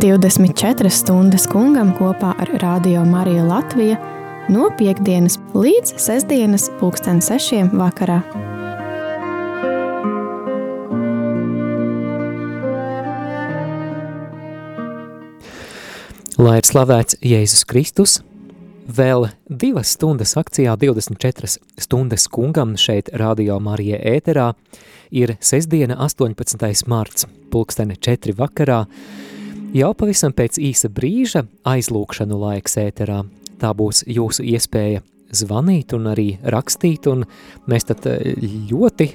24 stundas kungam kopā ar Radio Mariju Latviju no piekdienas līdz sestdienas pulksten sešiem vakarā. Lai ir slavēts Jēzus Kristus, vēl divas stundas akcijā 24 stundas kungam šeit Radio Marija ēterā ir sestdiena 18. marts, pulkstene 4 vakarā, jau pavisam pēc īsa brīža aizlūkšanu laiks ēterā. Tā būs jūsu iespēja zvanīt un arī rakstīt, un mēs tad ļoti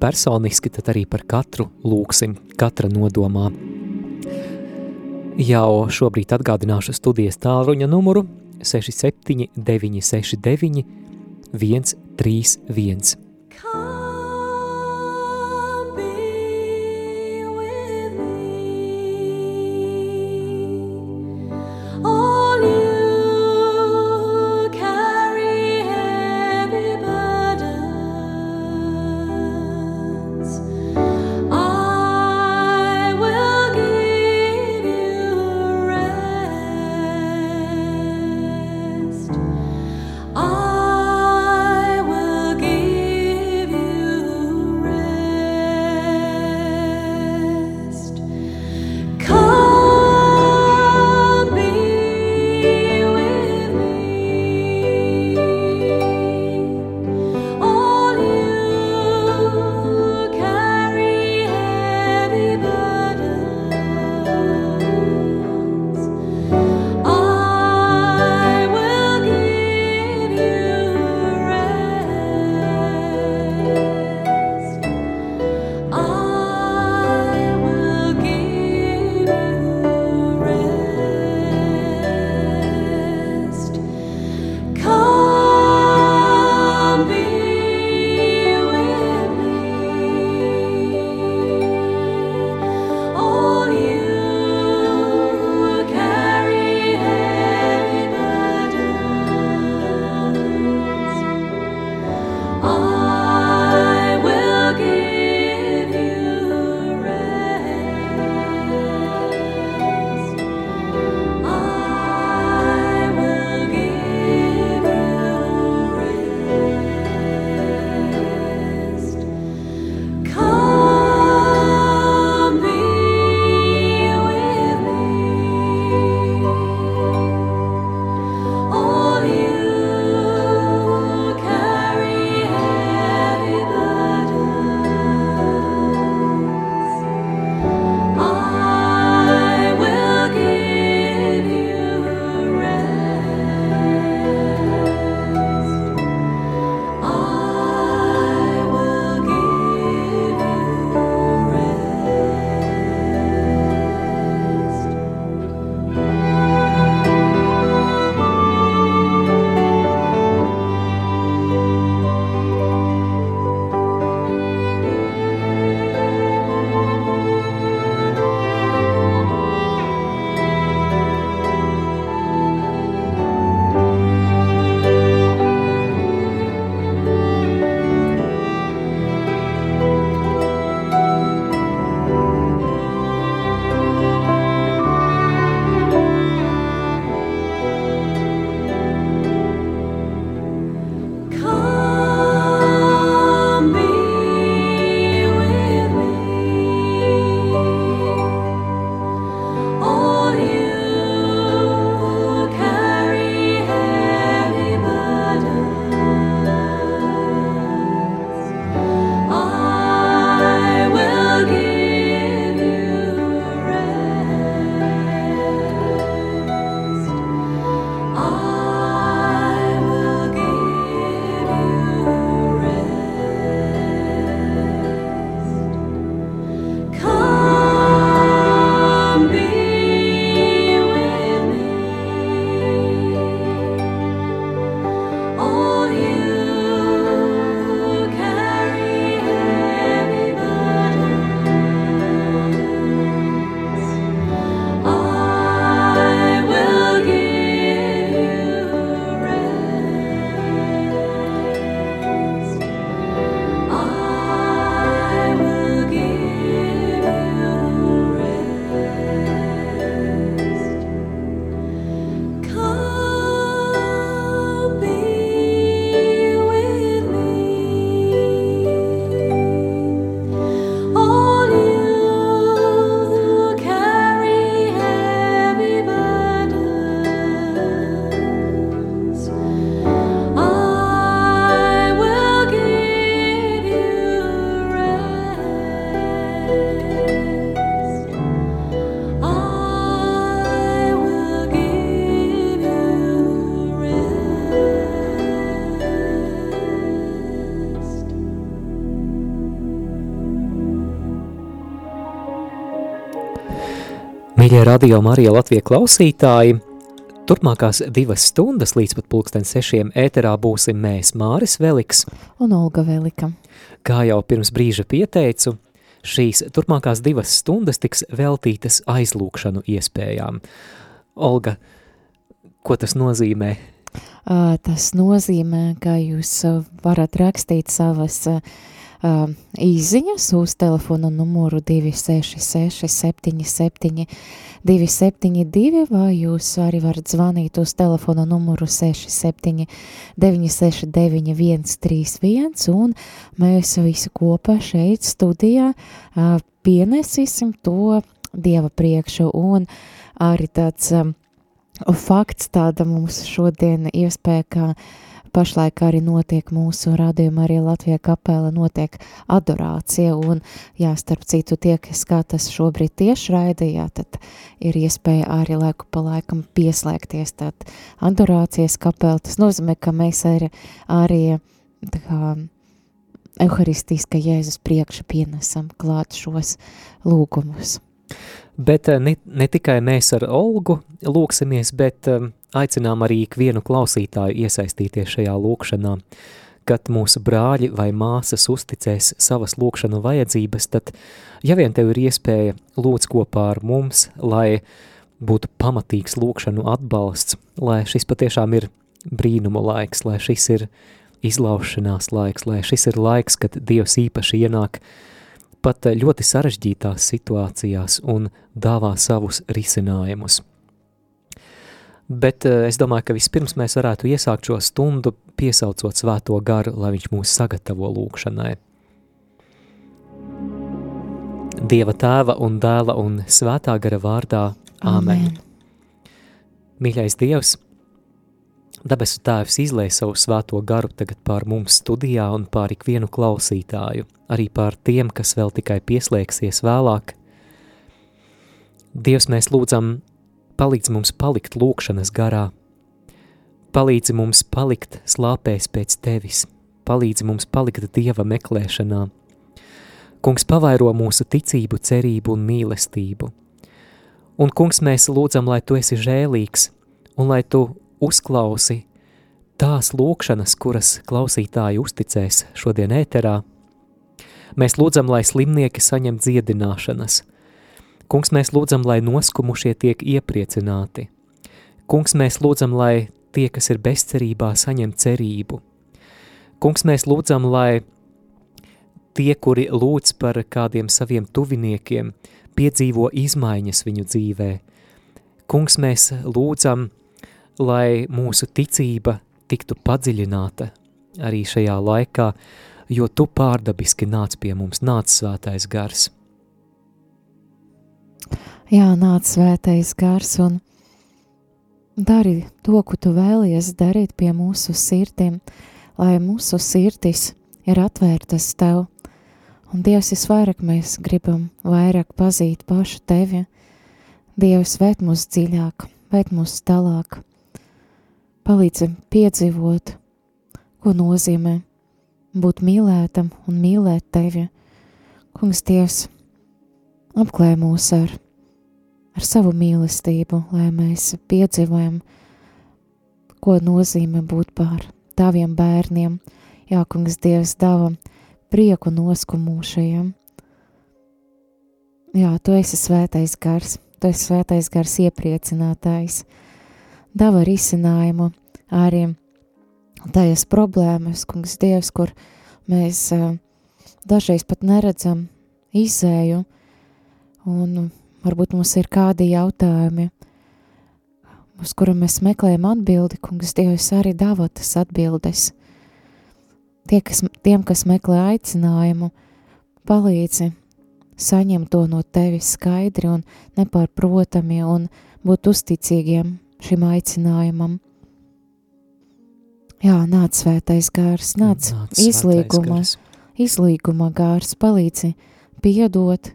personiski tad arī par katru lūksim, katra nodomā. Jau šobrīd atgādināšu studijas tālruņa numuru 67969 131. Mīļie radio Marija Latvija klausītāji, turpmākās divas stundas līdz pat pulksten sešiem ēterā būsim mēs Māris Veliks un Olga Velika. Kā jau pirms brīža pieteicu, šīs turpmākās divas stundas tiks veltītas aizlūkšanu iespējām. Olga, ko tas nozīmē? Tas nozīmē, ka jūs varat rakstīt savas uh, uh, īziņas uz telefona numuru 266 77 272, vai jūs arī varat zvanīt uz telefona numuru 67 969 131, un mēs visi kopā šeit studijā uh, pienesīsim to Dieva priekšu, un arī tāds um, fakts tāda mums šodien iespēja, ka uh, pašlaik arī notiek mūsu rādījuma arī Latvijā kapela, notiek adorācija, un, jā, starp citu, tie, kas skatās šobrīd tieši raidījā, tad ir iespēja arī laiku pa laikam pieslēgties, tad adorācijas kapela, tas nozīmē, ka mēs arī, arī tā kā, Euharistiska Jēzus priekša pienesam klāt šos lūgumus. Bet eh, ne, ne tikai mēs ar Olgu lūksimies, bet um, aicinām arī ikvienu klausītāju iesaistīties šajā lūkšanā. Kad mūsu brāļi vai māsas uzticēs savas lūkšanu vajadzības, tad, ja vien tev ir iespēja lūdz kopā ar mums, lai būtu pamatīgs lūkšanu atbalsts, lai šis patiešām ir brīnumu laiks, lai šis ir izlaušanās laiks, lai šis ir laiks, kad Dievs īpaši ienāk pat ļoti sarežģītās situācijās un dāvā savus risinājumus. Bet uh, es domāju, ka vispirms mēs varētu iesākt šo stundu piesaucot svēto garu, lai viņš mūs sagatavo lūkšanai. Dieva tēva un dēla un svētā gara vārdā. Āmen. Amen. Mīļais Dievs, debesu tēvs izlēja savu svēto garu tagad pār mums studijā un pār ikvienu klausītāju, arī pār tiem, kas vēl tikai pieslēgsies vēlāk. Dievs, mēs lūdzam palīdz mums palikt lūkšanas garā, palīdzi mums palikt slāpēs pēc tevis, palīdzi mums palikt Dieva meklēšanā. Kungs pavairo mūsu ticību, cerību un mīlestību. Un, kungs, mēs lūdzam, lai tu esi žēlīgs un lai tu uzklausi tās lūkšanas, kuras klausītāji uzticēs šodien ēterā. Mēs lūdzam, lai slimnieki saņem dziedināšanas – Kungs, mēs lūdzam, lai noskumušie tiek iepriecināti. Kungs, mēs lūdzam, lai tie, kas ir bezcerībā, saņem cerību. Kungs, mēs lūdzam, lai tie, kuri lūdz par kādiem saviem tuviniekiem, piedzīvo izmaiņas viņu dzīvē. Kungs, mēs lūdzam, lai mūsu ticība tiktu padziļināta arī šajā laikā, jo tu pārdabiski nāc pie mums, nāc svētais gars jā, nāc svētais gars un dari to, ko tu vēlies darīt pie mūsu sirdīm, lai mūsu sirdis ir atvērtas tev. Un Dievs, es vairāk mēs gribam vairāk pazīt pašu tevi. Dievs, vērt mūs dziļāk, vērt mūs tālāk. Palīdzi piedzīvot, ko nozīmē būt mīlētam un mīlēt tevi. Kungs, Dievs, apklē mūs ar ar savu mīlestību, lai mēs piedzīvojam, ko nozīmē būt par taviem bērniem. Jā, kungs, Dievs dāvā prieku noskumūšajiem. Jā, tu esi svētais gars, tu esi svētais gars iepriecinātājs. Dāvā risinājumu arī tājas problēmas, kungs, Dievs, kur mēs dažreiz pat neredzam izēju un Varbūt mums ir kādi jautājumi, uz kuriem mēs meklējam atbildi, kungs Dievs arī dāvā tas atbildes. Tie, kas, tiem, kas meklē aicinājumu, palīdzi saņemt to no tevis skaidri un nepārprotami un būt uzticīgiem šim aicinājumam. Jā, nāc svētais gārs, nāc, nāc izlīguma, gars. izlīguma gārs, palīdzi piedot,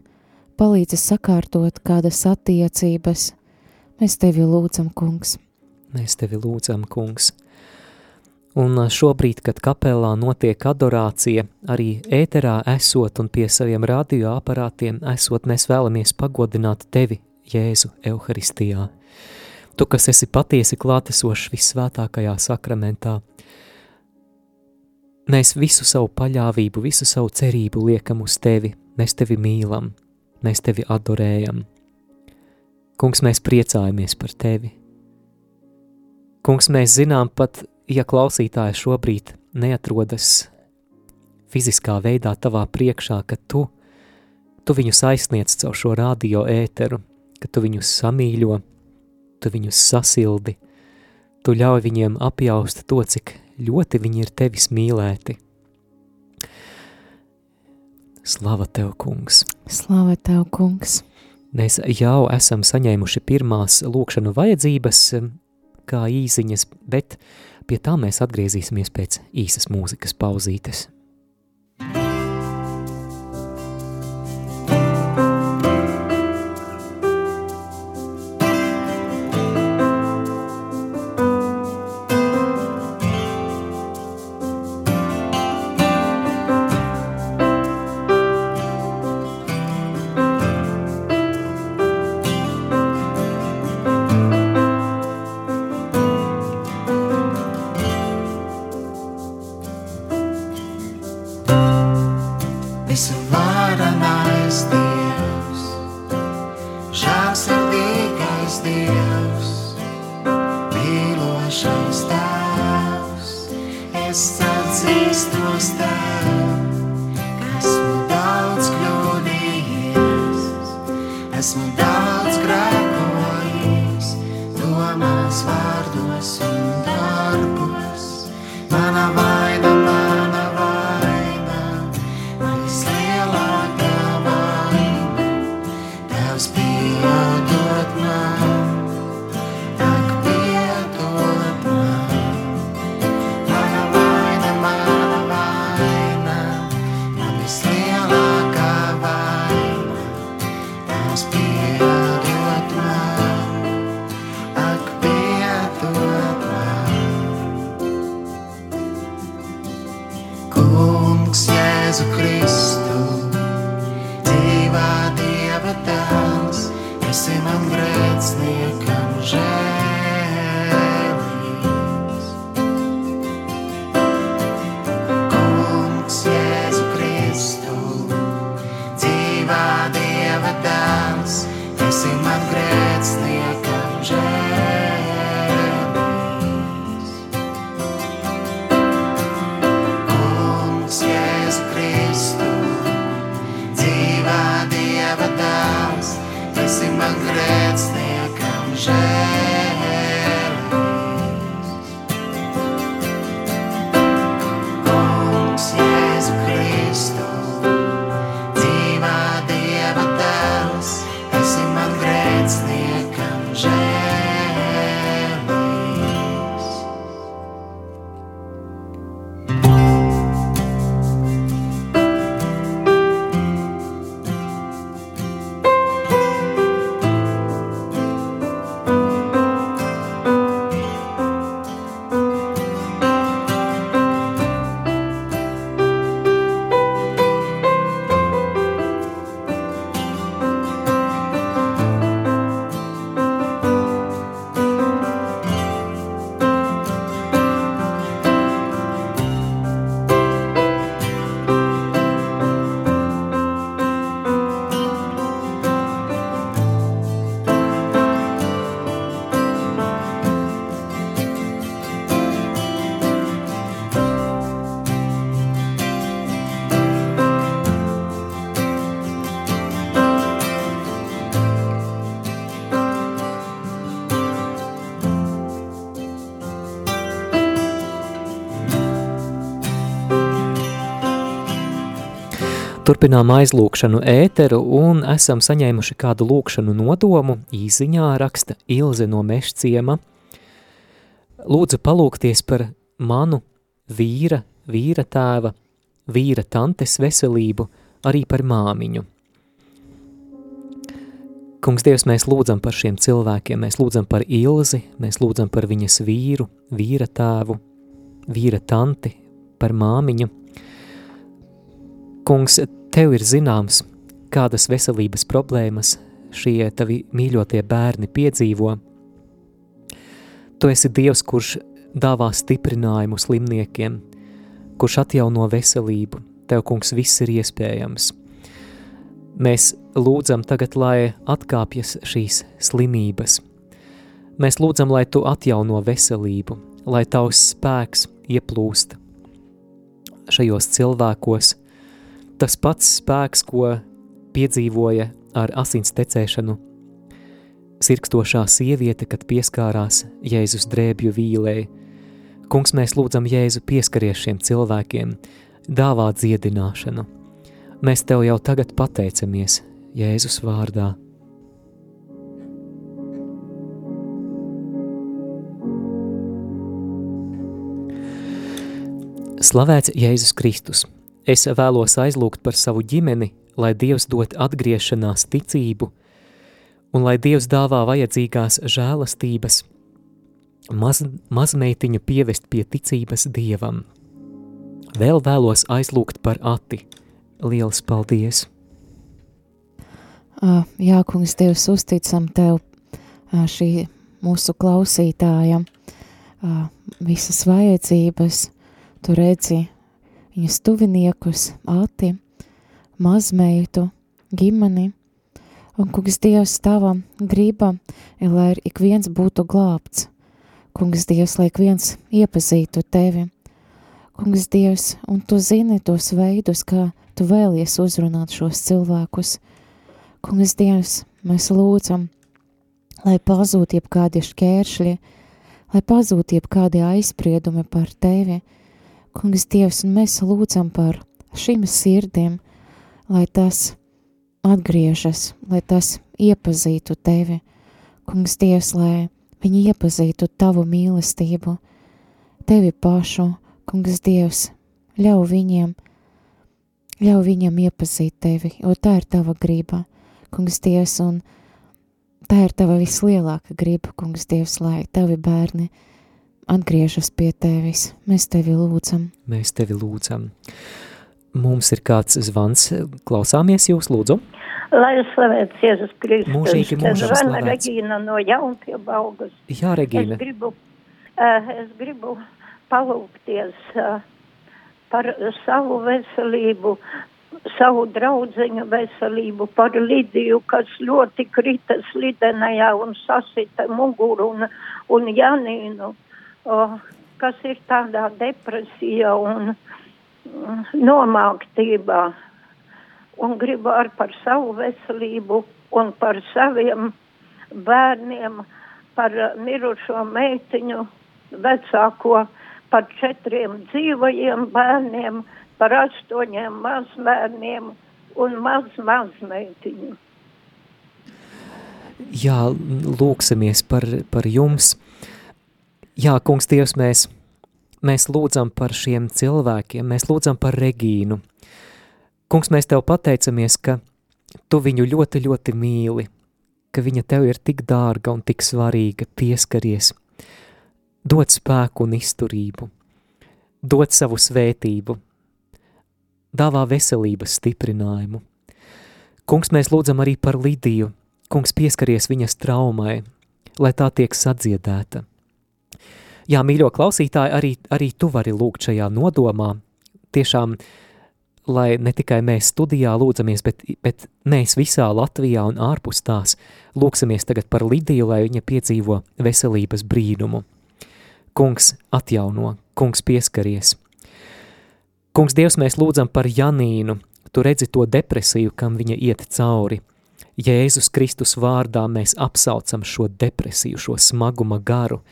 palīdzi sakārtot kādas attiecības. Mēs tevi lūdzam, kungs. Mēs tevi lūdzam, kungs. Un šobrīd, kad kapelā notiek adorācija, arī ēterā esot un pie saviem radioaparātiem esot, mēs vēlamies pagodināt tevi, Jēzu Euharistijā. Tu, kas esi patiesi klātesošs vissvētākajā sakramentā, mēs visu savu paļāvību, visu savu cerību liekam uz tevi, mēs tevi mīlam, mēs tevi adorējam. Kungs, mēs priecājamies par tevi. Kungs, mēs zinām pat, ja klausītāji šobrīd neatrodas fiziskā veidā tavā priekšā, ka tu, tu viņus aizsniedz caur šo radio ēteru, ka tu viņus samīļo, tu viņus sasildi, tu ļauj viņiem apjaust to, cik ļoti viņi ir tevis mīlēti. Slava tev, kungs! Slava tev, kungs! Mēs jau esam saņēmuši pirmās lūkšanu vajadzības, kā īziņas, bet pie tā mēs atgriezīsimies pēc īsas mūzikas pauzītes. Svešais tēvs, es atzīstos tēvs. Turpinām aizlūkšanu ēteru un esam saņēmuši kādu lūkšanu nodomu. Īziņā raksta Ilze no Mešciema. Lūdzu palūkties par manu vīra, vīra tēva, vīra tantes veselību, arī par māmiņu. Kungs Dievs, mēs lūdzam par šiem cilvēkiem, mēs lūdzam par Ilzi, mēs lūdzam par viņas vīru, vīra tēvu, vīra tanti, par māmiņu – Kungs, tev ir zināms, kādas veselības problēmas šie tavi mīļotie bērni piedzīvo. Tu esi Dievs, kurš dāvā stiprinājumu slimniekiem, kurš atjauno veselību. Tev, kungs, viss ir iespējams. Mēs lūdzam tagad, lai atkāpjas šīs slimības. Mēs lūdzam, lai tu atjauno veselību, lai tavs spēks ieplūst šajos cilvēkos. Tas pats spēks, ko piedzīvoja ar asins tecēšanu sirkstošā sieviete, kad pieskārās Jēzus drēbju vīlei. Kungs, mēs lūdzam Jēzu pieskaries šiem cilvēkiem, dāvā dziedināšanu. Mēs tev jau tagad pateicamies Jēzus vārdā. Slavēts Jēzus Kristus! Es vēlos aizlūgt par savu ģimeni, lai Dievs dot atgriešanās ticību, un lai Dievs dāvā vajadzīgās žēlastības, maz, mazmeitiņu pievest pie ticības Dievam. Vēl vēlos aizlūgt par ati. Lielas paldies! Uh, jā, kungs, Dievs, uzticam Tev uh, šī mūsu klausītāja uh, visas vajadzības. Tu redzi viņas tuviniekus, ati, mazmeitu, ģimeni, un, kungs, Dievs, Tava griba ir, lai ik viens būtu glābts. Kungs, Dievs, lai ik viens iepazītu Tevi. Kungs, Dievs, un Tu zini tos veidus, kā tu vēlies uzrunāt šos cilvēkus. Kungs Dievs, mēs lūdzam, lai pazūd jebkādi šķēršļi, lai pazūd jebkādi aizspriedumi par Tevi. Kungs Dievs, un mēs lūdzam par šīm sirdīm, lai tas atgriežas, lai tas iepazītu Tevi. Kungs Dievs, lai viņi iepazītu Tavu mīlestību, Tevi pašu, Kungs Dievs, ļauj viņiem Ļauj viņam iepazīt tevi, jo tā ir tava griba, kungs Dievs, un tā ir tava vislielākā griba, kungs Dievs, lai tavi bērni atgriežas pie tevis. Mēs tevi lūdzam. Mēs tevi lūdzam. Mums ir kāds zvans, klausāmies jūs, lūdzu. Lai slavēts Jēzus Kristus. Mūžīgi mūžam slavēts. Regīna no Jaunpiebaugas. Jā, Regīna. Es gribu, uh, es gribu palūkties uh, par savu veselību, savu draudzeņu veselību, par Lidiju, kas ļoti krita slidenajā un sasita muguru un, un Janīnu, o, kas ir tādā depresijā un nomāktībā. Un gribu ar par savu veselību un par saviem bērniem, par mirušo meitiņu vecāko par četriem dzīvajiem bērniem, par astoņiem mazbērniem un maz mazmeitiņu. Jā, lūksimies par, par jums. Jā, kungs Dievs, mēs, mēs lūdzam par šiem cilvēkiem, mēs lūdzam par Regīnu. Kungs, mēs Tev pateicamies, ka Tu viņu ļoti, ļoti mīli, ka viņa Tev ir tik dārga un tik svarīga, pieskaries – dod spēku un izturību, dod savu svētību, dāvā veselības stiprinājumu. Kungs, mēs lūdzam arī par Lidiju, kungs pieskaries viņas traumai, lai tā tiek sadziedēta. Jā, mīļo klausītāji, arī, arī tu vari lūgt šajā nodomā, tiešām, lai ne tikai mēs studijā lūdzamies, bet, bet mēs visā Latvijā un ārpus tās lūksimies tagad par Lidiju, lai viņa piedzīvo veselības brīnumu. Kungs atjauno, kungs pieskaries. Kungs Dievs, mēs lūdzam par Janīnu, tu redzi to depresiju, kam viņa iet cauri. Jēzus Kristus vārdā mēs apsaucam šo depresiju, šo smaguma garu.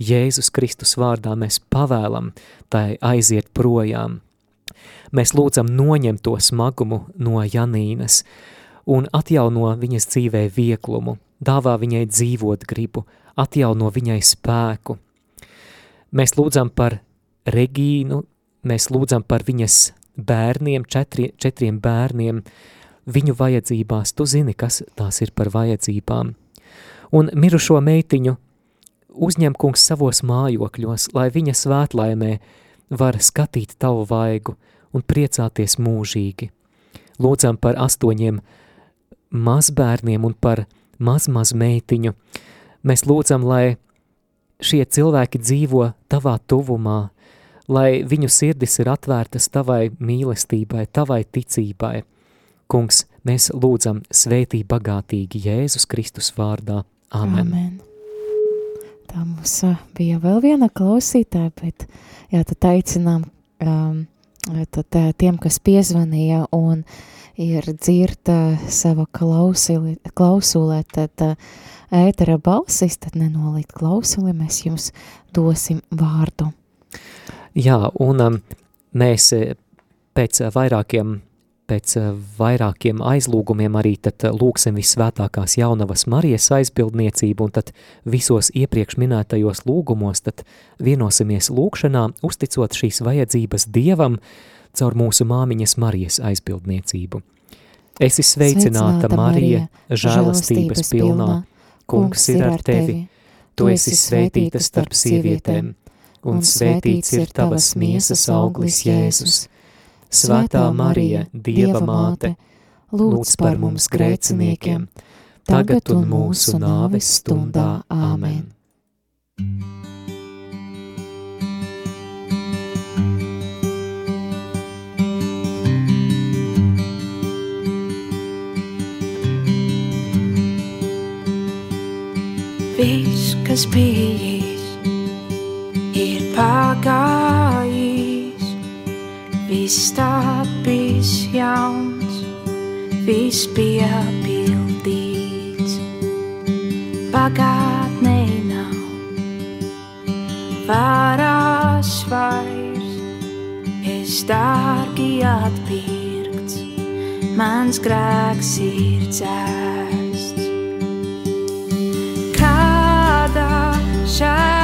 Jēzus Kristus vārdā mēs pavēlam tai aiziet projām. Mēs lūdzam noņemt to smagumu no Janīnas un atjauno viņas dzīvē vieglumu, dāvā viņai dzīvot gribu, atjauno viņai spēku – Mēs lūdzam par Regīnu, mēs lūdzam par viņas bērniem, četri, četriem bērniem, viņu vajadzībās. Tu zini, kas tās ir par vajadzībām. Un mirušo meitiņu uzņem kungs savos mājokļos, lai viņa svētlaimē var skatīt tavu vaigu un priecāties mūžīgi. Lūdzam par astoņiem mazbērniem un par mazmaz meitiņu. Mēs lūdzam, lai šie cilvēki dzīvo tavā tuvumā, lai viņu sirdis ir atvērtas tavai mīlestībai, tavai ticībai. Kungs, mēs lūdzam svētī bagātīgi Jēzus Kristus vārdā. Amen. Amen. Tā mums bija vēl viena klausītāja, bet jā, tad aicinām um, tad, tiem, kas piezvanīja un ir dzirta sava klausuli, klausulē, tad ētera balsis, tad nenolīt klausuli, mēs jums dosim vārdu. Jā, un um, mēs pēc vairākiem pēc eh, vairākiem aizlūgumiem arī tad eh, lūksim visvētākās jaunavas Marijas aizbildniecību, un tad visos iepriekš minētajos lūgumos tad vienosimies lūkšanā, uzticot šīs vajadzības Dievam caur mūsu māmiņas Marijas aizbildniecību. Esi sveicināta, Marija, žēlastības pilnā, kungs ir ar tevi, tu esi svētīta starp sievietēm, un svētīts ir tavas miesas auglis Jēzus. Svētā Marija, Dieva māte, lūdz par mums grēciniekiem, tagad un mūsu nāves stundā. Āmen! Viss, kas bijis, ir pagājis viss tapis jauns, viss piepildīts. Pagātnē nav varās vairs, es dārgi atpirkts, mans grēks ir dzēsts. Kādā šajā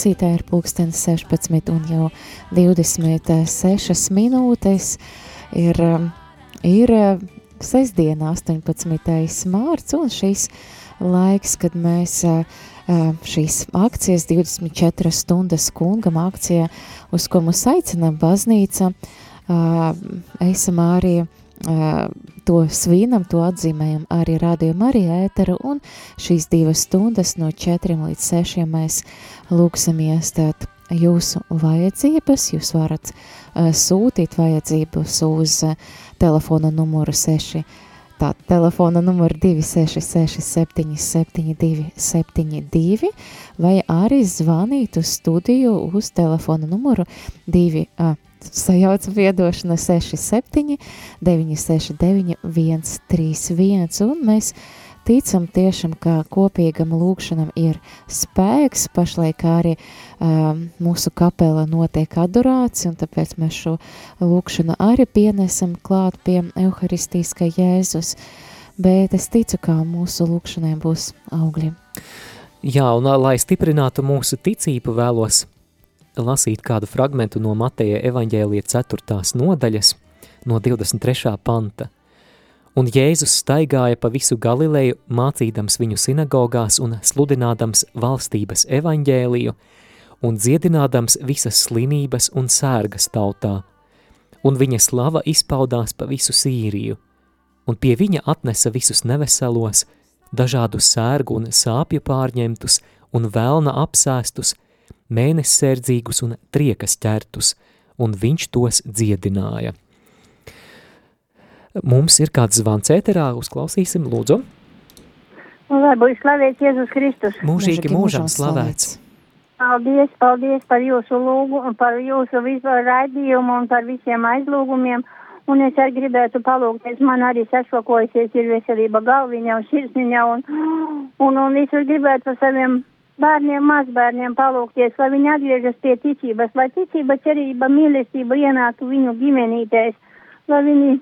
klausītāji ir pulkstens 16 un jau 26 minūtes ir, ir sestdiena 18. mārts un šīs laiks, kad mēs šīs akcijas 24 stundas kungam akcija, uz ko mums aicina baznīca, esam arī to svinam, to atzīmējam arī rādījuma arī ēteru, un šīs divas stundas no 4 līdz 6 mēs lūksimies tāt jūsu vajadzības, jūs varat uh, sūtīt vajadzības uz uh, telefona numuru 6, tā telefona numuru 266 772 72, vai arī zvanīt uz studiju uz telefona numuru 2, uh, sajauca viedošana 67 969 131, un mēs ticam tiešām, ka kopīgam lūkšanam ir spēks, pašlaik arī um, mūsu kapela notiek adorācija, un tāpēc mēs šo lūkšanu arī pienesam klāt pie Euharistijas, ka Jēzus, bet es ticu, ka mūsu lūkšanai būs augļi. Jā, un lai stiprinātu mūsu ticību vēlos lasīt kādu fragmentu no Mateja evaņģēlija 4. nodaļas, no 23. panta. Un Jēzus staigāja pa visu Galileju, mācīdams viņu sinagogās un sludinādams valstības evaņģēliju un dziedinādams visas slimības un sērgas tautā, un viņa slava izpaudās pa visu Sīriju, un pie viņa atnesa visus neveselos, dažādus sērgu un sāpju pārņemtus un vēlna apsēstus, mēnessērdzīgus un triekas ķertus, un viņš tos dziedināja. Mums ir kāds zvans ēterā, uzklausīsim, lūdzu. Lai slavēts Jēzus Kristus. Mūžīgi mūžam slavēts. Paldies, paldies par jūsu lūgu, par jūsu vispār raidījumu un par visiem aizlūgumiem. Un es arī gribētu palūgties, man arī sašokojusies ir veselība galviņa un sirsniņa un, un, un es gribētu par saviem bērniem, mazbērniem palūkties, lai viņi atgriežas pie ticības, lai ticība, cerība, mīlestība ienāktu viņu ģimenītēs, lai viņi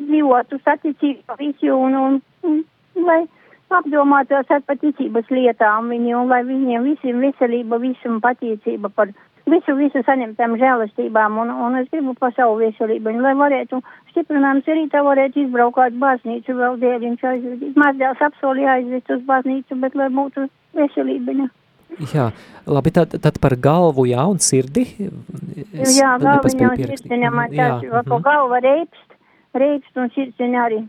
dzīvotu saticībā visu un, un, un lai apdomātos ar paticības lietām viņi un lai viņiem visiem veselība, visam patīcība par visu, visu saņemtām žēlastībām un, un es gribu par savu veselību, lai varētu stiprinājums arī tā varētu izbraukāt baznīcu vēl dēļ, viņš mazdēls apsolīja aizvest uz baznīcu, bet lai būtu veselība. Jā, labi, tad, tad par galvu, jā, un sirdi. Es jā, galviņa un sirdiņa man tas, jā, ko galva reipst, reipst un sirdiņa arī.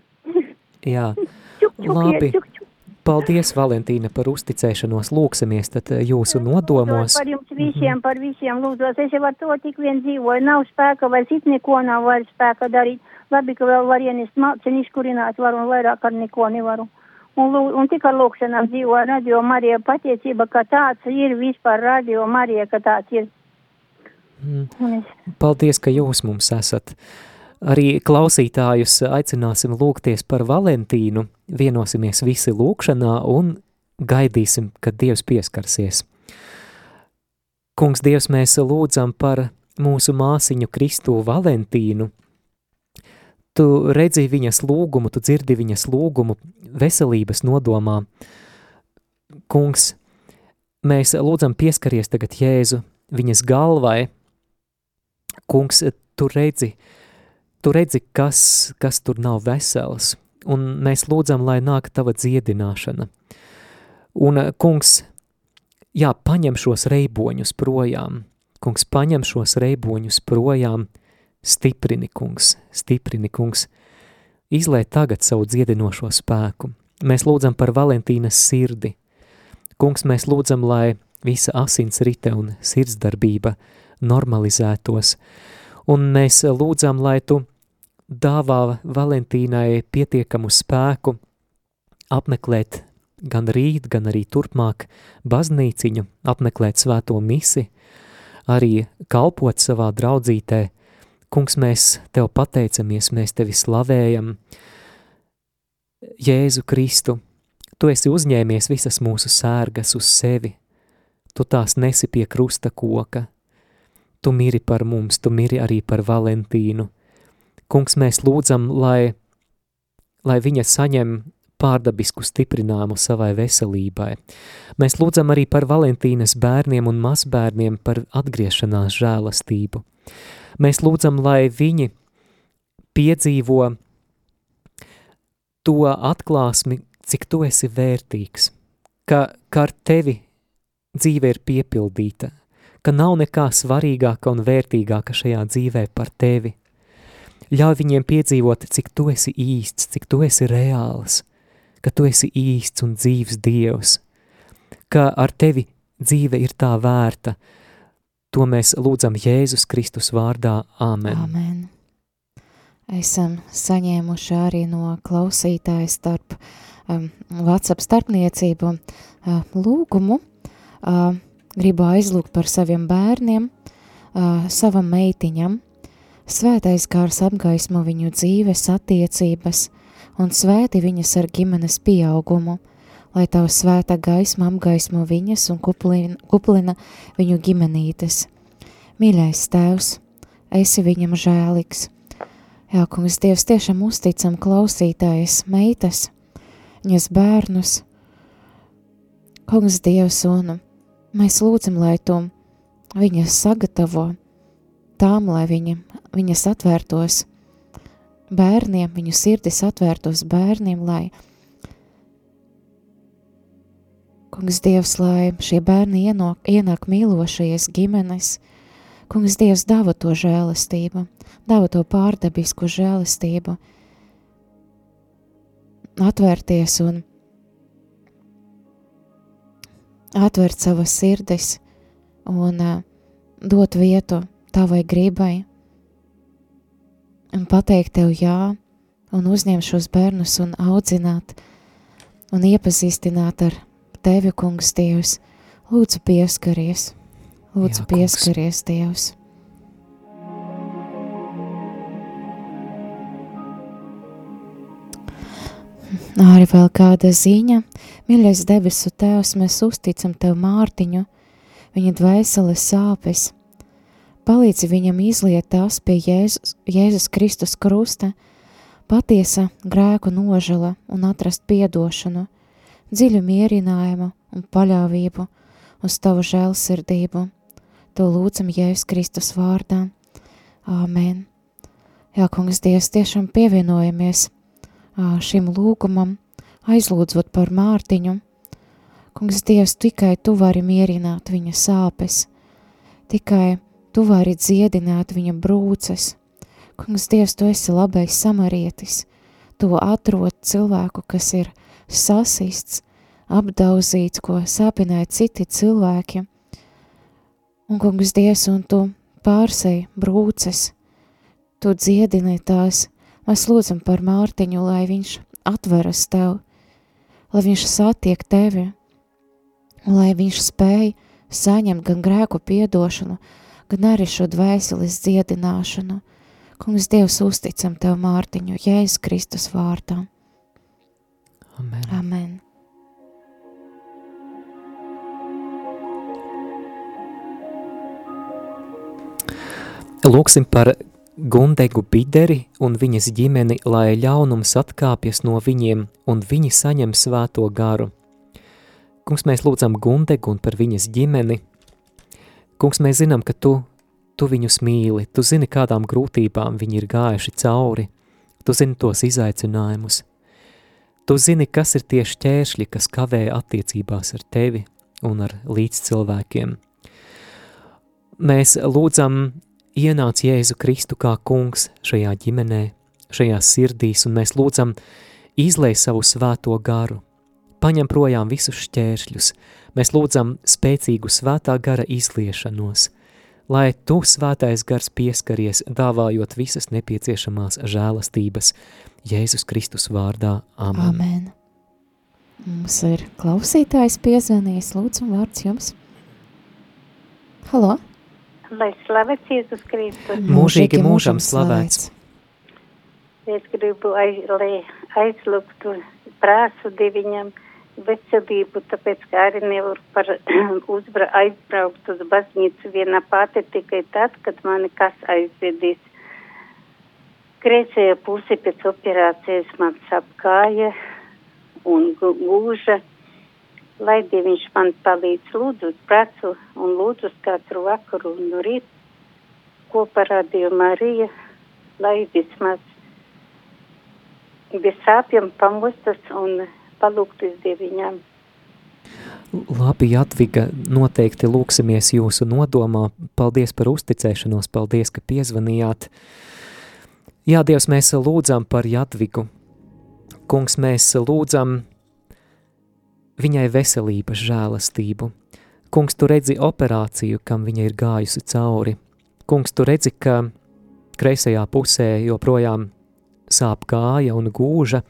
jā, čuk, čuk, labi. Čuk, čuk. Paldies, Valentīna, par uzticēšanos. Lūksimies tad eh, jūsu nodomos. Par jums visiem, par visiem lūdzos. Es jau ar to tik vien dzīvoju. Nav spēka vairs it neko nav vairs spēka darīt. Labi, ka vēl var ienest malceni izkurināt varu un vairāk ar neko nevaru un, un tikai lūkšanām dzīvo radio Marija pateicība, ka tāds ir vispār radio Marija, ka tāds ir. Mm. Paldies, ka jūs mums esat. Arī klausītājus aicināsim lūgties par Valentīnu, vienosimies visi lūkšanā un gaidīsim, kad Dievs pieskarsies. Kungs, Dievs, mēs lūdzam par mūsu māsiņu Kristu Valentīnu, tu redzi viņas lūgumu, tu dzirdi viņas lūgumu veselības nodomā. Kungs, mēs lūdzam pieskaries tagad Jēzu viņas galvai. Kungs, tu redzi, tu redzi, kas, kas tur nav vesels, un mēs lūdzam, lai nāk tava dziedināšana. Un, kungs, jā, paņem šos reiboņus projām, kungs, paņem šos reiboņus projām, Stiprini, kungs, stiprini, kungs, izlai tagad savu dziedinošo spēku. Mēs lūdzam par Valentīnas sirdi. Kungs, mēs lūdzam, lai visa asins rite un sirdsdarbība normalizētos, un mēs lūdzam, lai tu dāvā Valentīnai pietiekamu spēku apmeklēt gan rīt, gan arī turpmāk baznīciņu, apmeklēt svēto misi, arī kalpot savā draudzītē, Kungs, mēs Tev pateicamies, mēs Tevi slavējam. Jēzu Kristu, Tu esi uzņēmies visas mūsu sērgas uz sevi, Tu tās nesi pie krusta koka, Tu miri par mums, Tu miri arī par Valentīnu. Kungs, mēs lūdzam, lai, lai viņa saņem pārdabisku stiprinājumu savai veselībai. Mēs lūdzam arī par Valentīnas bērniem un mazbērniem par atgriešanās žēlastību. Mēs lūdzam, lai viņi piedzīvo to atklāsmi, cik tu esi vērtīgs, ka, ka ar tevi dzīve ir piepildīta, ka nav nekā svarīgāka un vērtīgāka šajā dzīvē par tevi. Ļauj viņiem piedzīvot, cik tu esi īsts, cik tu esi reāls, ka tu esi īsts un dzīves Dievs, ka ar tevi dzīve ir tā vērta. To mēs lūdzam Jēzus Kristus vārdā. Āmen. Amen. Esam saņēmuši arī no klausītāja starp um, WhatsApp starpniecību uh, lūgumu. Uh, gribu aizlūgt par saviem bērniem, uh, savam meitiņam. Svētais kārs apgaismo viņu dzīves attiecības un svēti viņas ar ģimenes pieaugumu, lai tava svēta gaisma apgaismo viņas un kuplina, kuplina viņu ģimenītes. Mīļais tēvs, esi viņam žēlīgs. Jā, kungs, Dievs tiešām uzticam klausītājas meitas, viņas bērnus. Kungs, Dievs, un mēs lūdzam, lai tu viņas sagatavo tām, lai viņa, viņas atvērtos bērniem, viņu sirdis atvērtos bērniem, lai Kungs Dievs, lai šie bērni ienāk, ienāk mīlošajies ģimenes, Kungs Dievs dāva to žēlastību, dāva to pārdabisku žēlastību, atvērties un atvērt savas sirdis un uh, dot vietu tavai gribai, un pateikt tev jā, un uzņemt šos bērnus un audzināt un iepazīstināt ar tevi, kungs, Dievs. Lūdzu, pieskaries, lūdzu, jā, pieskaries, Dievs. Arī vēl kāda ziņa, mīļais debesu Tēvs, mēs uzticam Tev Mārtiņu, viņa dvēseles sāpes – palīdzi viņam izliet tās pie Jēzus, Jēzus Kristus krusta, patiesa grēku nožala un atrast piedošanu, dziļu mierinājumu un paļāvību uz tavu žēlsirdību. To lūdzam Jēzus Kristus vārdā. Āmen. Jā, kungs Dievs, tiešām pievienojamies šim lūgumam, aizlūdzot par Mārtiņu. Kungs Dievs, tikai Tu vari mierināt viņa sāpes, tikai Tu vari dziedināt viņa brūces. Kungs, Dievs, Tu esi labais samarietis. Tu atrod cilvēku, kas ir sasists, apdauzīts, ko sāpināja citi cilvēki. Un, kungs, Dievs, un Tu pārsei brūces, Tu dziedini tās. Mēs lūdzam par Mārtiņu, lai viņš atveras Tev, lai viņš satiek Tevi, lai viņš spēj saņemt gan grēku piedošanu, gan arī šo dvēseles dziedināšanu. Kungs, Dievs, uzticam Tev Mārtiņu, Jēzus Kristus vārdā. Amen. Amen. Lūksim par Gundegu Bideri un viņas ģimeni, lai ļaunums atkāpjas no viņiem un viņi saņem svēto garu. Kungs, mēs lūdzam Gundegu un par viņas ģimeni – Kungs, mēs zinām, ka tu, tu viņus mīli, tu zini, kādām grūtībām viņi ir gājuši cauri, tu zini tos izaicinājumus. Tu zini, kas ir tieši ķēršļi, kas kavē attiecībās ar tevi un ar līdzcilvēkiem. Mēs lūdzam ienāc Jēzu Kristu kā kungs šajā ģimenē, šajā sirdīs, un mēs lūdzam izlai savu svēto garu, paņem projām visus šķēršļus, Mēs lūdzam spēcīgu svētā gara izliešanos, lai tu svētais gars pieskaries, dāvājot visas nepieciešamās žēlastības Jēzus Kristus vārdā. Amen. Amen. Mums ir klausītājs piezvanījis, lūdzu, vārds jums. Halo? Lai slavēts Jēzus Kristus. Mūžīgi mūžam slavēts. Es gribu, aiz, lai aizlūgtu prāsu diviņam veselību, tāpēc kā arī nevaru par uzbra, aizbraukt uz baznīcu viena pati tikai tad, kad mani kas aizvedīs. Kreisajā pusē pēc operācijas man sap kāja un gūža, lai Dieviņš man palīdz lūdzu pracu un lūdzu katru vakaru no rīt kopā Radio Marija, lai vismaz bez sāpjiem pamostas un palūgtas Dieviņām. Labi, Jadviga, noteikti lūksimies jūsu nodomā. Paldies par uzticēšanos, paldies, ka piezvanījāt. Jā, Dievs, mēs lūdzam par Jadvigu. Kungs, mēs lūdzam viņai veselības žēlastību. Kungs, tu redzi operāciju, kam viņa ir gājusi cauri. Kungs, tu redzi, ka kreisajā pusē joprojām sāp kāja un gūža.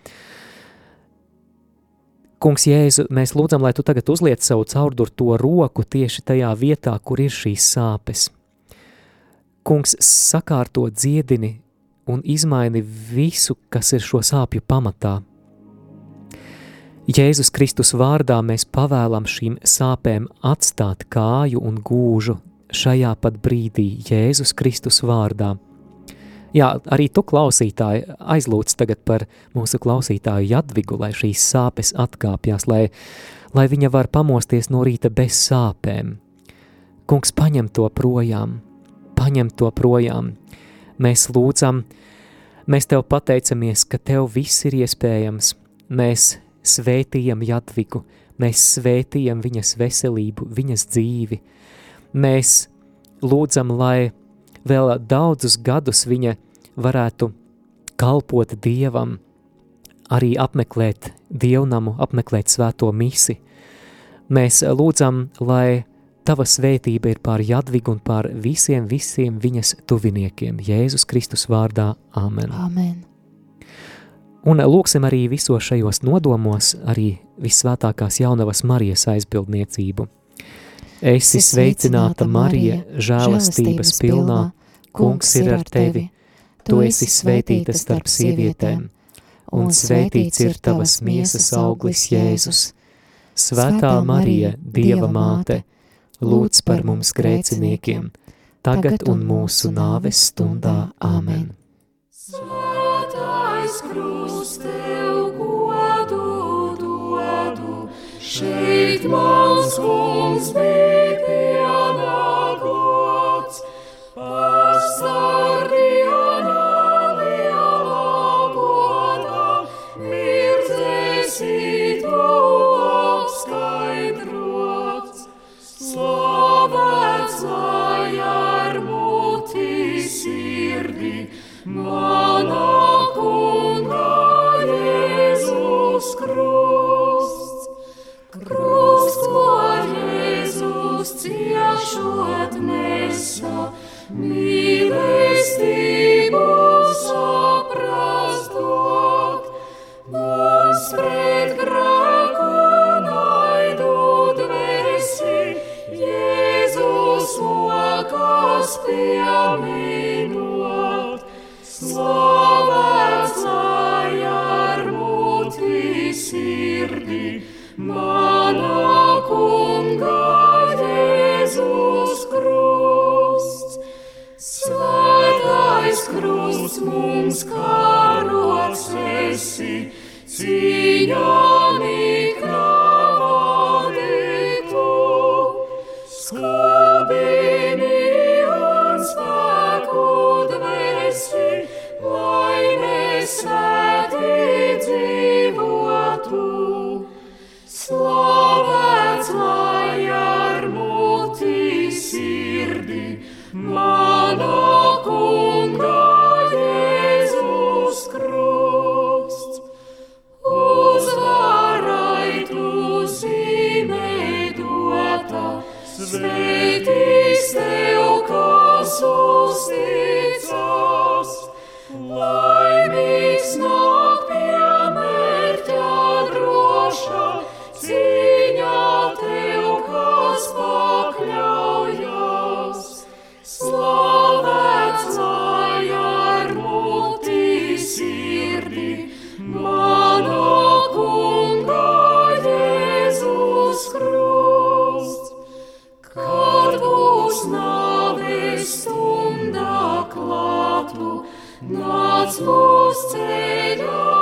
Kungs, Jēzu, mēs lūdzam, lai tu tagad uzliec savu caurdurto roku tieši tajā vietā, kur ir šīs sāpes. Kungs, sakārto dziedini un izmaini visu, kas ir šo sāpju pamatā. Jēzus Kristus vārdā mēs pavēlam šīm sāpēm atstāt kāju un gūžu šajā pat brīdī Jēzus Kristus vārdā. Jā, arī tu klausītāji aizlūdz tagad par mūsu klausītāju Jadvigu, lai šīs sāpes atkāpjas, lai, lai viņa var pamosties no rīta bez sāpēm. Kungs, paņem to projām, paņem to projām. Mēs lūdzam, mēs tev pateicamies, ka tev viss ir iespējams. Mēs svētījam Jadvigu, mēs svētījam viņas veselību, viņas dzīvi. Mēs lūdzam, lai vēl daudzus gadus viņa varētu kalpot Dievam, arī apmeklēt dievnamu, apmeklēt svēto misi. Mēs lūdzam, lai Tava svētība ir pār Jadvigu un pār visiem, visiem viņas tuviniekiem. Jēzus Kristus vārdā. Āmen. Amen. Un lūksim arī visos šajos nodomos arī visvētākās jaunavas Marijas aizbildniecību. Esi sveicināta, Marija, žēlastības pilnā, kungs ir ar tevi. Tu esi svētīta starp sievietēm, un svētīts ir tavas miesas auglis Jēzus. Svētā Marija, Dieva māte, lūdz par mums grēciniekiem, tagad un mūsu nāves stundā. Āmen! Svētais krust tev godu dodu, šeit mans kungs bija pienākots, pastārdījāna lielā godā, mirdzēsi tu apskaidrots, slavēts lai ar muti sirdi, manā krusts. Krusts, ko Jēzus ciešot nesa, mīlestību nāc mūs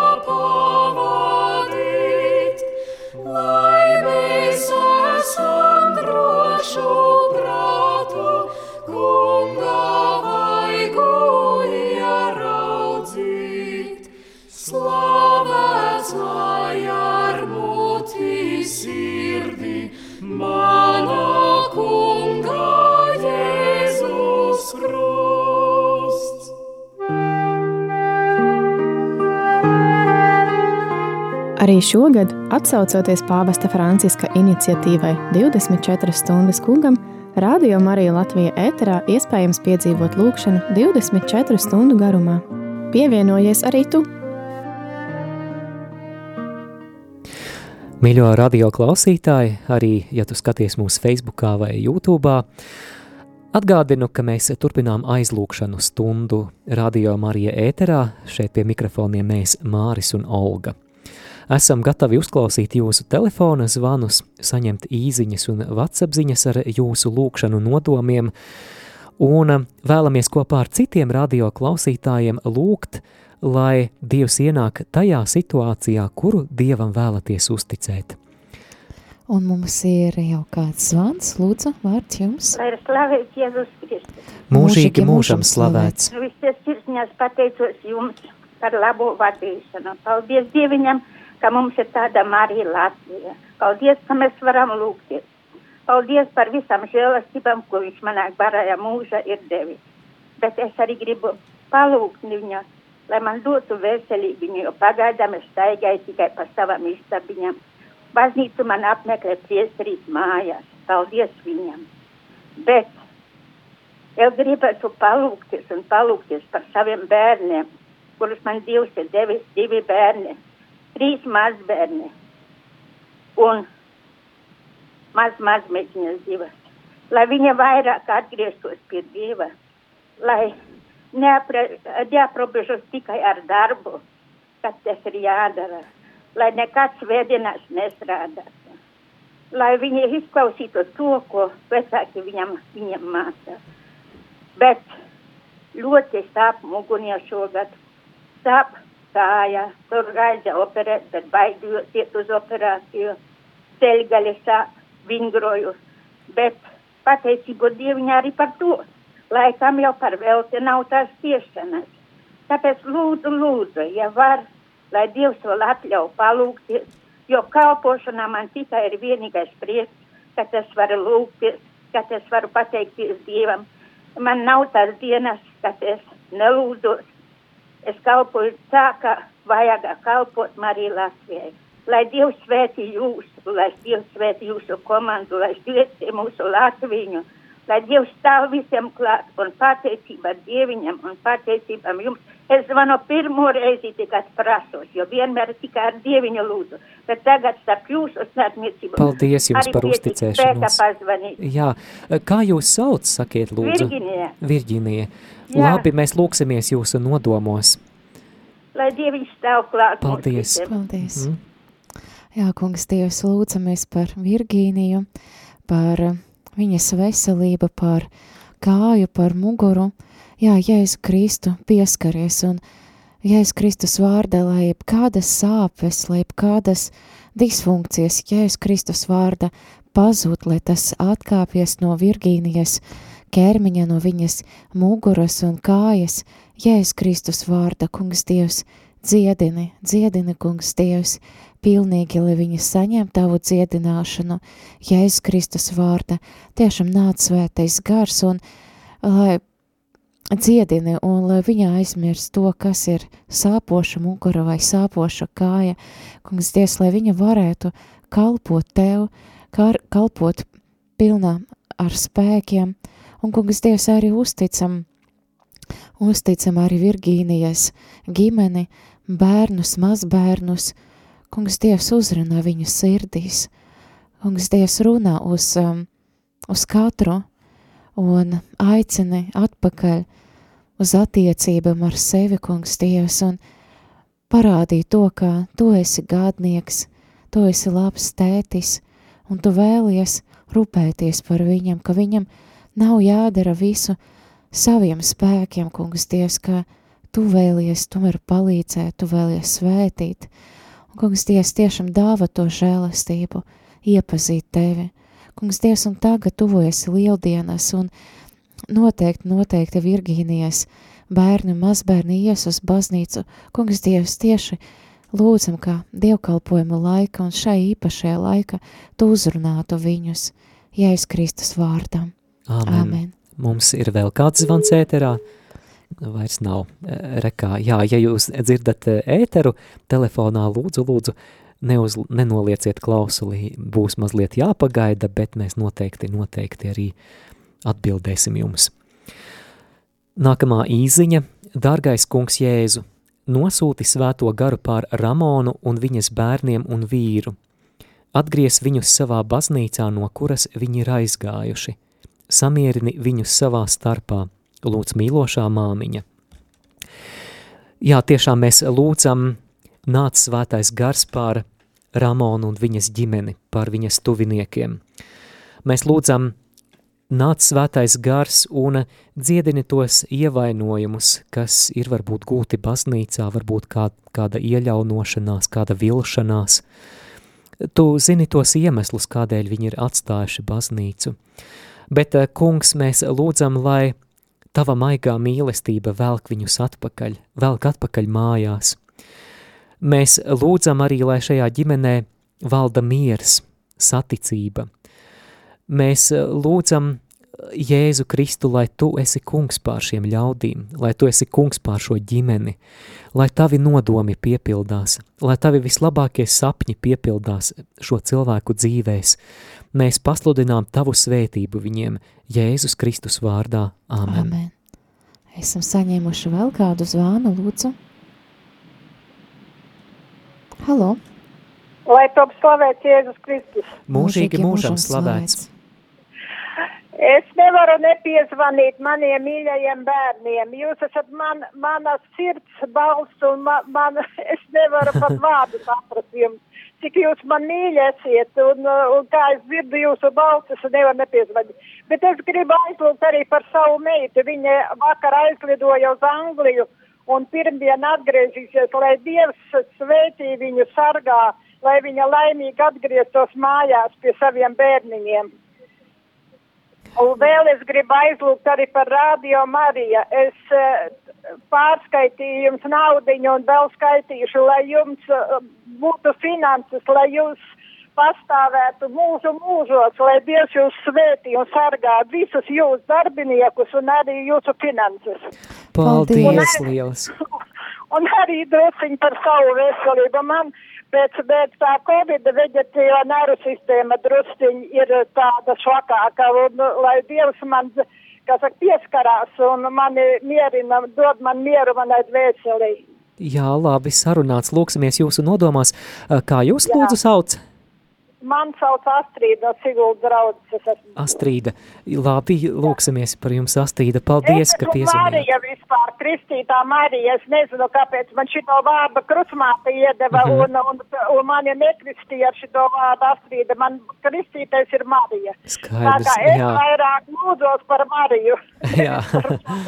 Arī šogad, atsaucoties pāvesta Franciska iniciatīvai 24 stundas kungam, Radio Marija Latvija ēterā iespējams piedzīvot lūkšanu 24 stundu garumā. Pievienojies arī tu! Mīļo radio klausītāji, arī ja tu skaties mūsu Facebookā vai YouTube, atgādinu, ka mēs turpinām aizlūkšanu stundu Radio Marija ēterā. Šeit pie mikrofoniem mēs Māris un Olga. Esam gatavi uzklausīt jūsu telefona zvanus, saņemt īziņas un vatsapziņas ar jūsu lūkšanu nodomiem, un vēlamies kopā ar citiem radio klausītājiem lūgt, lai Dievs ienāk tajā situācijā, kuru Dievam vēlaties uzticēt. Un mums ir jau kāds zvans, lūdzu, vārds jums. Lai ir slavēts Jēzus Kristus. Mūžīgi mūžam slavēts. Visas sirsniņās pateicos jums par labo vadīšanu. Paldies Dieviņam, ka mums ir tāda Marija Latvija. Paldies, ka mēs varam lūgties. Paldies par visam žēlastībām, ko viņš manā barajā mūža ir devis. Bet es arī gribu palūgt viņu, lai man dotu veselību, jo pagaidām es staigāju tikai pa savam istabiņam. Baznīcu man apmeklē priestarīt mājās. Paldies viņam. Bet es gribētu palūgties un palūgties par saviem bērniem, kurus man Dievs ir devis divi bērni trīs mazbērni. Un maz mazmeķiņas divas. Lai viņa vairāk atgrieztos pie Dieva, lai neaprobežos tikai ar darbu, kad tas ir jādara, lai nekāds vēdienās nestrādātu, lai viņi izklausītu to, ko vecāki viņam, viņam māca. Bet ļoti sāp mugunie šogad, sāp kāja, tur gaiza operēt, bet baidījos iet uz operāciju, ceļgaļa sāp, vingroju, bet pateicību Dieviņā arī par to, laikam jau par velti nav tās tiešanas. Tāpēc lūdzu, lūdzu, ja var, lai Dievs vēl atļauj palūgties, jo kalpošanā man tikai ir vienīgais prieks, ka es varu lūgties, ka es varu pateikties Dievam. Man nav tās dienas, kad es nelūdzos, es kalpoju tā, ka vajag kalpot Mariju Latvijai. Lai Dievs svētī jūs, lai Dievs svētī jūsu komandu, lai svētī mūsu Latviju, lai Dievs stāv visiem klāt un pateicība Dieviņam un pateicībam jums. Es zvanu pirmo reizi tikai prasos, jo vienmēr tikai ar Dieviņu lūdzu, bet tagad starp jūsu starpniecību. Paldies jums arī par uzticēšanos. Jā, kā jūs sauc, sakiet lūdzu? Virģinija. Jā. Labi, mēs lūksimies jūsu nodomos. Lai Dieviņš stāv klāt. Paldies. Paldies. Mm. Jā, kungs, Dievs, lūdzamies par Virgīniju, par uh, viņas veselību, par kāju, par muguru. Jā, Jēzu Kristu pieskaries un Jēzus Kristus vārda, lai kādas sāpes, lai kādas disfunkcijas Jēzus Kristus vārda pazūd, lai tas atkāpjas no Virgīnijas ķermeņa, no viņas muguras un kājas. Jēzus Kristus vārda, kungs Dievs, dziedini, dziedini, kungs Dievs, pilnīgi, lai viņa saņem tavu dziedināšanu, Jēzus Kristus vārda, tiešām nāc svētais gars un lai dziedini un lai viņa aizmirst to, kas ir sāpoša mugura vai sāpoša kāja, kungs Dievs, lai viņa varētu kalpot tev, kar, kalpot pilnā ar spēkiem, un kungs Dievs arī uzticam, uzticam arī Virgīnijas ģimeni, bērnus, mazbērnus, kungs Dievs uzrunā viņu sirdīs, kungs Dievs runā uz, um, uz katru un aicini atpakaļ uz attiecībām ar sevi, kungs Dievs, un parādīt to, ka tu esi gādnieks, tu esi labs tētis, un tu vēlies rūpēties par viņam, ka viņam nav jādara visu saviem spēkiem, kungs Dievs, ka tu vēlies tomēr palīdzēt, tu vēlies svētīt, un kungs Dievs tiešām dāva to žēlastību, iepazīt tevi. Kungs Dievs, un tagad tuvojas lieldienas, un noteikti, noteikti Virgīnijas bērni un mazbērni ies uz baznīcu. Kungs Dievs tieši lūdzam, ka dievkalpojumu laika un šai īpašajā laika tu uzrunātu viņus, Jēzus Kristus vārdam. Āmen. Āmen. Mums ir vēl kāds zvans ēterā. Vairs nav e, rekā. Jā, ja jūs dzirdat e, ēteru, telefonā lūdzu, lūdzu, neuz, nenolieciet klausulī, būs mazliet jāpagaida, bet mēs noteikti, noteikti arī atbildēsim jums. Nākamā īziņa – Dārgais kungs Jēzu, nosūti svēto garu pār Ramonu un viņas bērniem un vīru. Atgriez viņus savā baznīcā, no kuras viņi ir aizgājuši. Samierini viņus savā starpā, lūdz mīlošā māmiņa. Jā, tiešām mēs lūdzam nāc svētais gars pār Ramonu un viņas ģimeni, pār viņas tuviniekiem. Mēs lūdzam, nāc svētais gars un dziedini tos ievainojumus, kas ir varbūt gūti baznīcā, varbūt kā, kāda ieļaunošanās, kāda vilšanās. Tu zini tos iemeslus, kādēļ viņi ir atstājuši baznīcu. Bet, eh, kungs, mēs lūdzam, lai tava maigā mīlestība velk viņus atpakaļ, velk atpakaļ mājās – Mēs lūdzam arī, lai šajā ģimenē valda miers, saticība. Mēs lūdzam Jēzu Kristu, lai tu esi kungs pār šiem ļaudīm, lai tu esi kungs pār šo ģimeni, lai tavi nodomi piepildās, lai tavi vislabākie sapņi piepildās šo cilvēku dzīvēs. Mēs pasludinām tavu svētību viņiem Jēzus Kristus vārdā. Āmen. Amen. Esam saņēmuši vēl kādu zvānu, lūdzu. Halo! Lai top slavēts Jēzus Kristus. Mūžīgi mūžam slavēts. Es nevaru nepiezvanīt maniem mīļajiem bērniem. Jūs esat man, mana sirds balss un ma, man, es nevaru pat vārdu saprast jums. Cik jūs man mīļi esiet un, un kā es dzirdu jūsu balsi, es nevaru nepiezvanīt. Bet es gribu aizlūgt arī par savu meitu. Viņa vakar aizlidoja uz Angliju un pirmdien atgriezīsies, lai Dievs svētī viņu sargā, lai viņa laimīgi atgrieztos mājās pie saviem bērniņiem. Un vēl es gribu aizlūgt arī par Radio Mariju. Es uh, pārskaitīju jums naudiņu un vēl skaitīšu, lai jums uh, būtu finanses, lai jūs pastāvētu mūsu mūžos, lai Dievs jūs svētī un sargā visus jūsu darbiniekus un arī jūsu finanses. Paldies, un, liels! Un arī drusciņi par savu veselību. Man pēc, pēc tā Covid veģetīvā nervu sistēma drusciņi ir tāda švakāka, un lai Dievs man, kas pieskarās un mani mierina, dod man mieru manai dvēselī. Jā, labi sarunāts. Lūksimies jūsu nodomās. Kā jūs Jā. lūdzu sauc? Man sauc Astrīda, Sigulda draudzes. Astrīda, labi, lūksimies par jums, Astrīda. Paldies, ka piezvanījāt. Marija vispār, Kristītā Marija, es nezinu, kāpēc man šito vārdu krusmāte iedeva mm -hmm. un, un, un mani nekristīja ar šito vārdu Astrīda. Man kristītais ir Marija. Skaidrs, Tā kā es jā. vairāk lūdzos par Mariju. jā,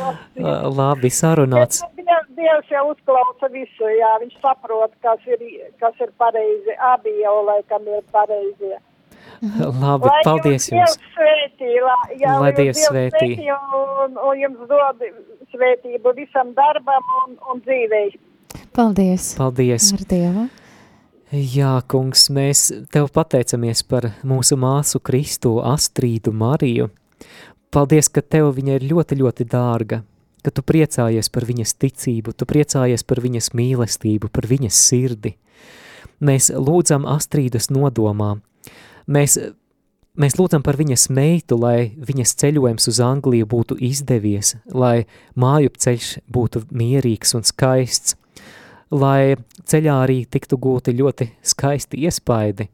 labi, sarunāts. Dievs, Dievs jau uzklausa visu, jā, viņš saprot, kas ir, kas ir pareizi, abi jau laikam ir pareizi pareizie. Labi, lai paldies jums. Svētī, la, jā, lai Dievs svētī. Un, un jums dod svētību visam darbam un, un dzīvei. Paldies. Paldies. Ar Dievu. Jā, kungs, mēs tev pateicamies par mūsu māsu Kristu, Astrīdu, Mariju. Paldies, ka tev viņa ir ļoti, ļoti dārga, ka tu priecājies par viņas ticību, tu priecājies par viņas mīlestību, par viņas sirdi. Mēs lūdzam Astrīdas nodomā. Mēs, mēs lūdzam par viņas meitu, lai viņas ceļojums uz Angliju būtu izdevies, lai māju ceļš būtu mierīgs un skaists, lai ceļā arī tiktu gūti ļoti skaisti iespaidi.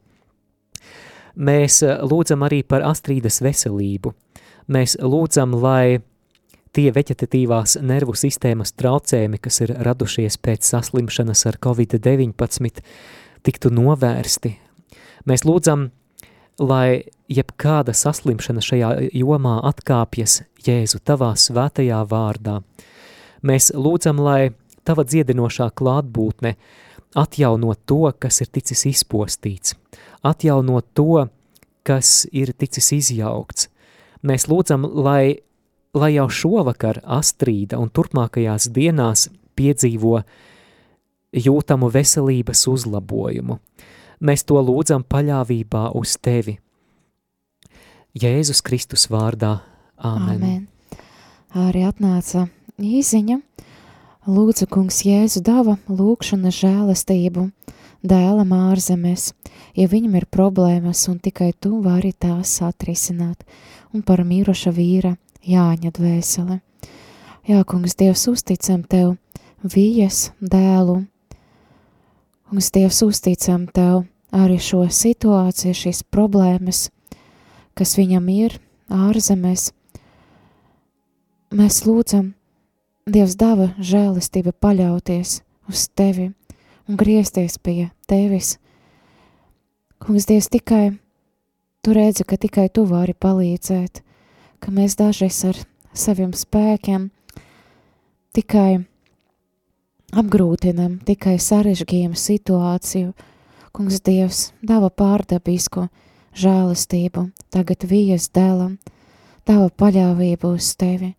Mēs lūdzam arī par Astrīdas veselību. Mēs lūdzam, lai tie veģetatīvās nervu sistēmas traucējumi, kas ir radušies pēc saslimšanas ar Covid-19, tiktu novērsti. Mēs lūdzam, lai jebkāda saslimšana šajā jomā atkāpjas Jēzu tavā svētajā vārdā. Mēs lūdzam, lai tava dziedinošā klātbūtne atjauno to, kas ir ticis izpostīts, atjauno to, kas ir ticis izjaukts. Mēs lūdzam, lai, lai jau šovakar Astrīda un turpmākajās dienās piedzīvo uh, jūtamu veselības uzlabojumu. Mēs to lūdzam paļāvībā uz tevi. Jēzus Kristus vārdā. Āmen. Amen. Arī atnāca īziņa. Lūdzu, kungs Jēzu dava lūkšana žēlastību, dēlam ārzemēs, ja viņam ir problēmas un tikai tu vari tās atrisināt, un par miruša vīra Jāņa dvēsele. Jā, kungs, Dievs, uzticam Tev vījas dēlu, kungs, Dievs, uzticam Tev arī šo situāciju, šīs problēmas, kas viņam ir ārzemēs. Mēs lūdzam, Dievs dāva žēlistība paļauties uz Tevi un griezties pie Tevis. Kungs, Dievs, tikai Tu redzi, ka tikai Tu vari palīdzēt, ka mēs dažreiz ar saviem spēkiem tikai apgrūtinam, tikai sarežģījam situāciju. Kungs Dievs dāva pārdabisku žēlastību, tagad vijas dēlam, dāva paļāvību uz Tevi,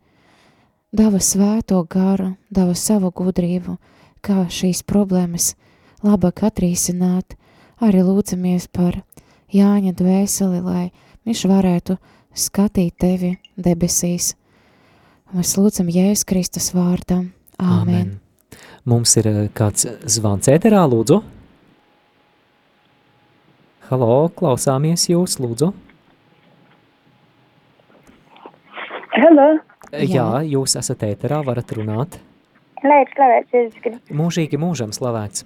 dāva svēto garu, dāva savu gudrību, kā šīs problēmas labāk atrisināt, arī lūdzamies par Jāņa dvēseli, lai viņš varētu skatīt tevi debesīs. Mēs lūdzam Jēzus Kristus vārdam. Āmen. Āmen. Mums ir eh, kāds zvans ēterā, lūdzu. Halo, klausāmies jūs, lūdzu. Halo. Jā, Jā jūs esat ēterā, varat runāt. Lai ir slavēts Jēzus Kristus. Mūžīgi mūžam slavēts.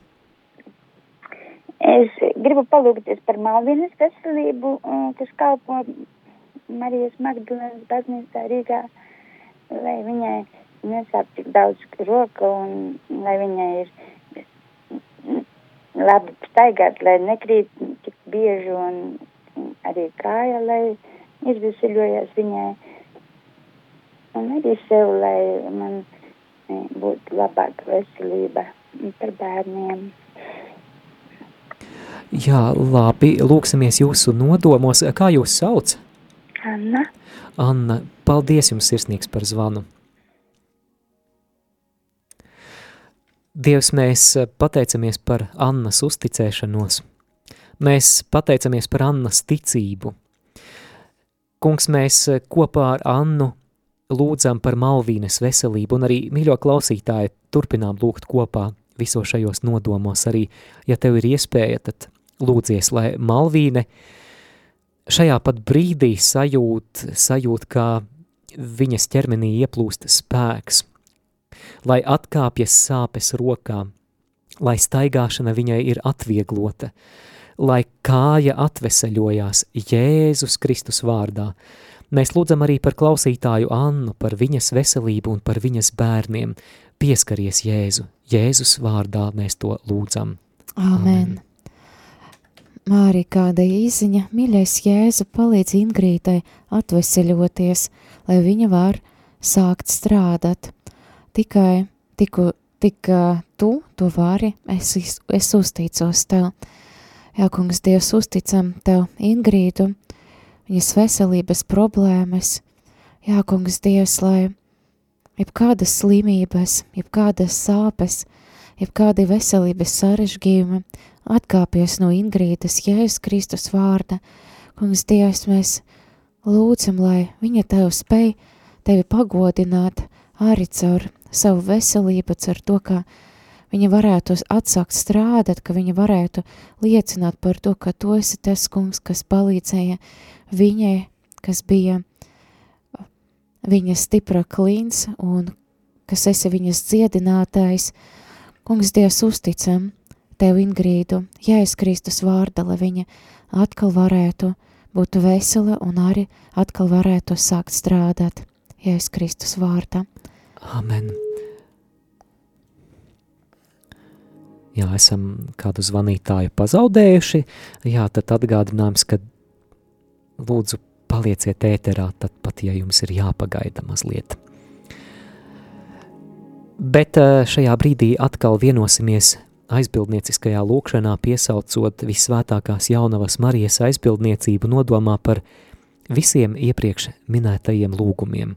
Es gribu palūgties par Malvinas veselību, kas kalpo Marijas Magdalēnas baznīcā Rīgā, lai viņai nesāp tik daudz roka un lai viņai ir labi staigāt, lai nekrīt tik bieži un arī kāja, lai izveseļojas viņai. Un arī sev, lai man būtu labāka veselība par bērniem. Jā, labi, lūksimies jūsu nodomos. Kā jūs sauc? Anna. Anna, paldies jums sirsnīgs par zvanu. Dievs, mēs pateicamies par Annas uzticēšanos. Mēs pateicamies par Annas ticību. Kungs, mēs kopā ar Annu lūdzam par Malvīnes veselību un arī mīļo klausītāju turpinām lūgt kopā visos šajos nodomos. Arī, ja tev ir iespēja, tad lūdzies, lai Malvīne šajā pat brīdī sajūt, sajūt kā viņas ķermenī ieplūst spēks, lai atkāpjas sāpes rokām, lai staigāšana viņai ir atvieglota, lai kāja atveseļojās Jēzus Kristus vārdā. Mēs lūdzam arī par klausītāju Annu, par viņas veselību un par viņas bērniem. Pieskaries Jēzu, Jēzus vārdā mēs to lūdzam. Amen. Amen. Māri kāda īziņa, mīļais Jēzu palīdz Ingrītai atveseļoties, lai viņa var sākt strādāt. Tikai tiku, tik tu to vari, es, es uzticos tev. Jā, kungs, Dievs, uzticam tev Ingrīdu, viņas veselības problēmas. Jā, kungs, Dievs, lai jebkādas slimības, jebkādas sāpes, jebkādi veselības sarežģījumi atkāpies no Ingrīdas Jēzus Kristus vārda. Kungs, Dievs, mēs lūdzam, lai viņa tev spēj tevi pagodināt arī caur savu veselību, caur to, ka viņa varētu atsākt strādāt, ka viņa varētu liecināt par to, ka tu esi tas kungs, kas palīdzēja viņai, kas bija viņas stipra klīns un kas esi viņas dziedinātājs. Kungs, Dievs, uzticam, tev, Ingrīdu, Jēzus Kristus vārda, lai viņa atkal varētu būt vesela un arī atkal varētu sākt strādāt Jēzus Kristus vārda. Amen. Jā, esam kādu zvanītāju pazaudējuši, jā, tad atgādinājums, ka lūdzu palieciet ēterā, tad pat, ja jums ir jāpagaida mazliet. Bet eh, šajā brīdī atkal vienosimies aizbildnieciskajā lūkšanā piesaucot visvētākās jaunavas Marijas aizbildniecību nodomā par visiem iepriekš minētajiem lūgumiem.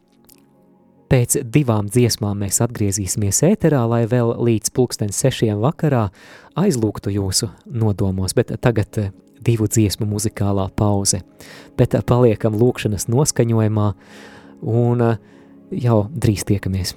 Pēc divām dziesmām mēs atgriezīsimies ēterā, lai vēl līdz pulksten sešiem vakarā aizlūgtu jūsu nodomos, bet tagad eh, divu dziesmu muzikālā pauze. Bet paliekam lūkšanas noskaņojumā un jau drīz tiekamies.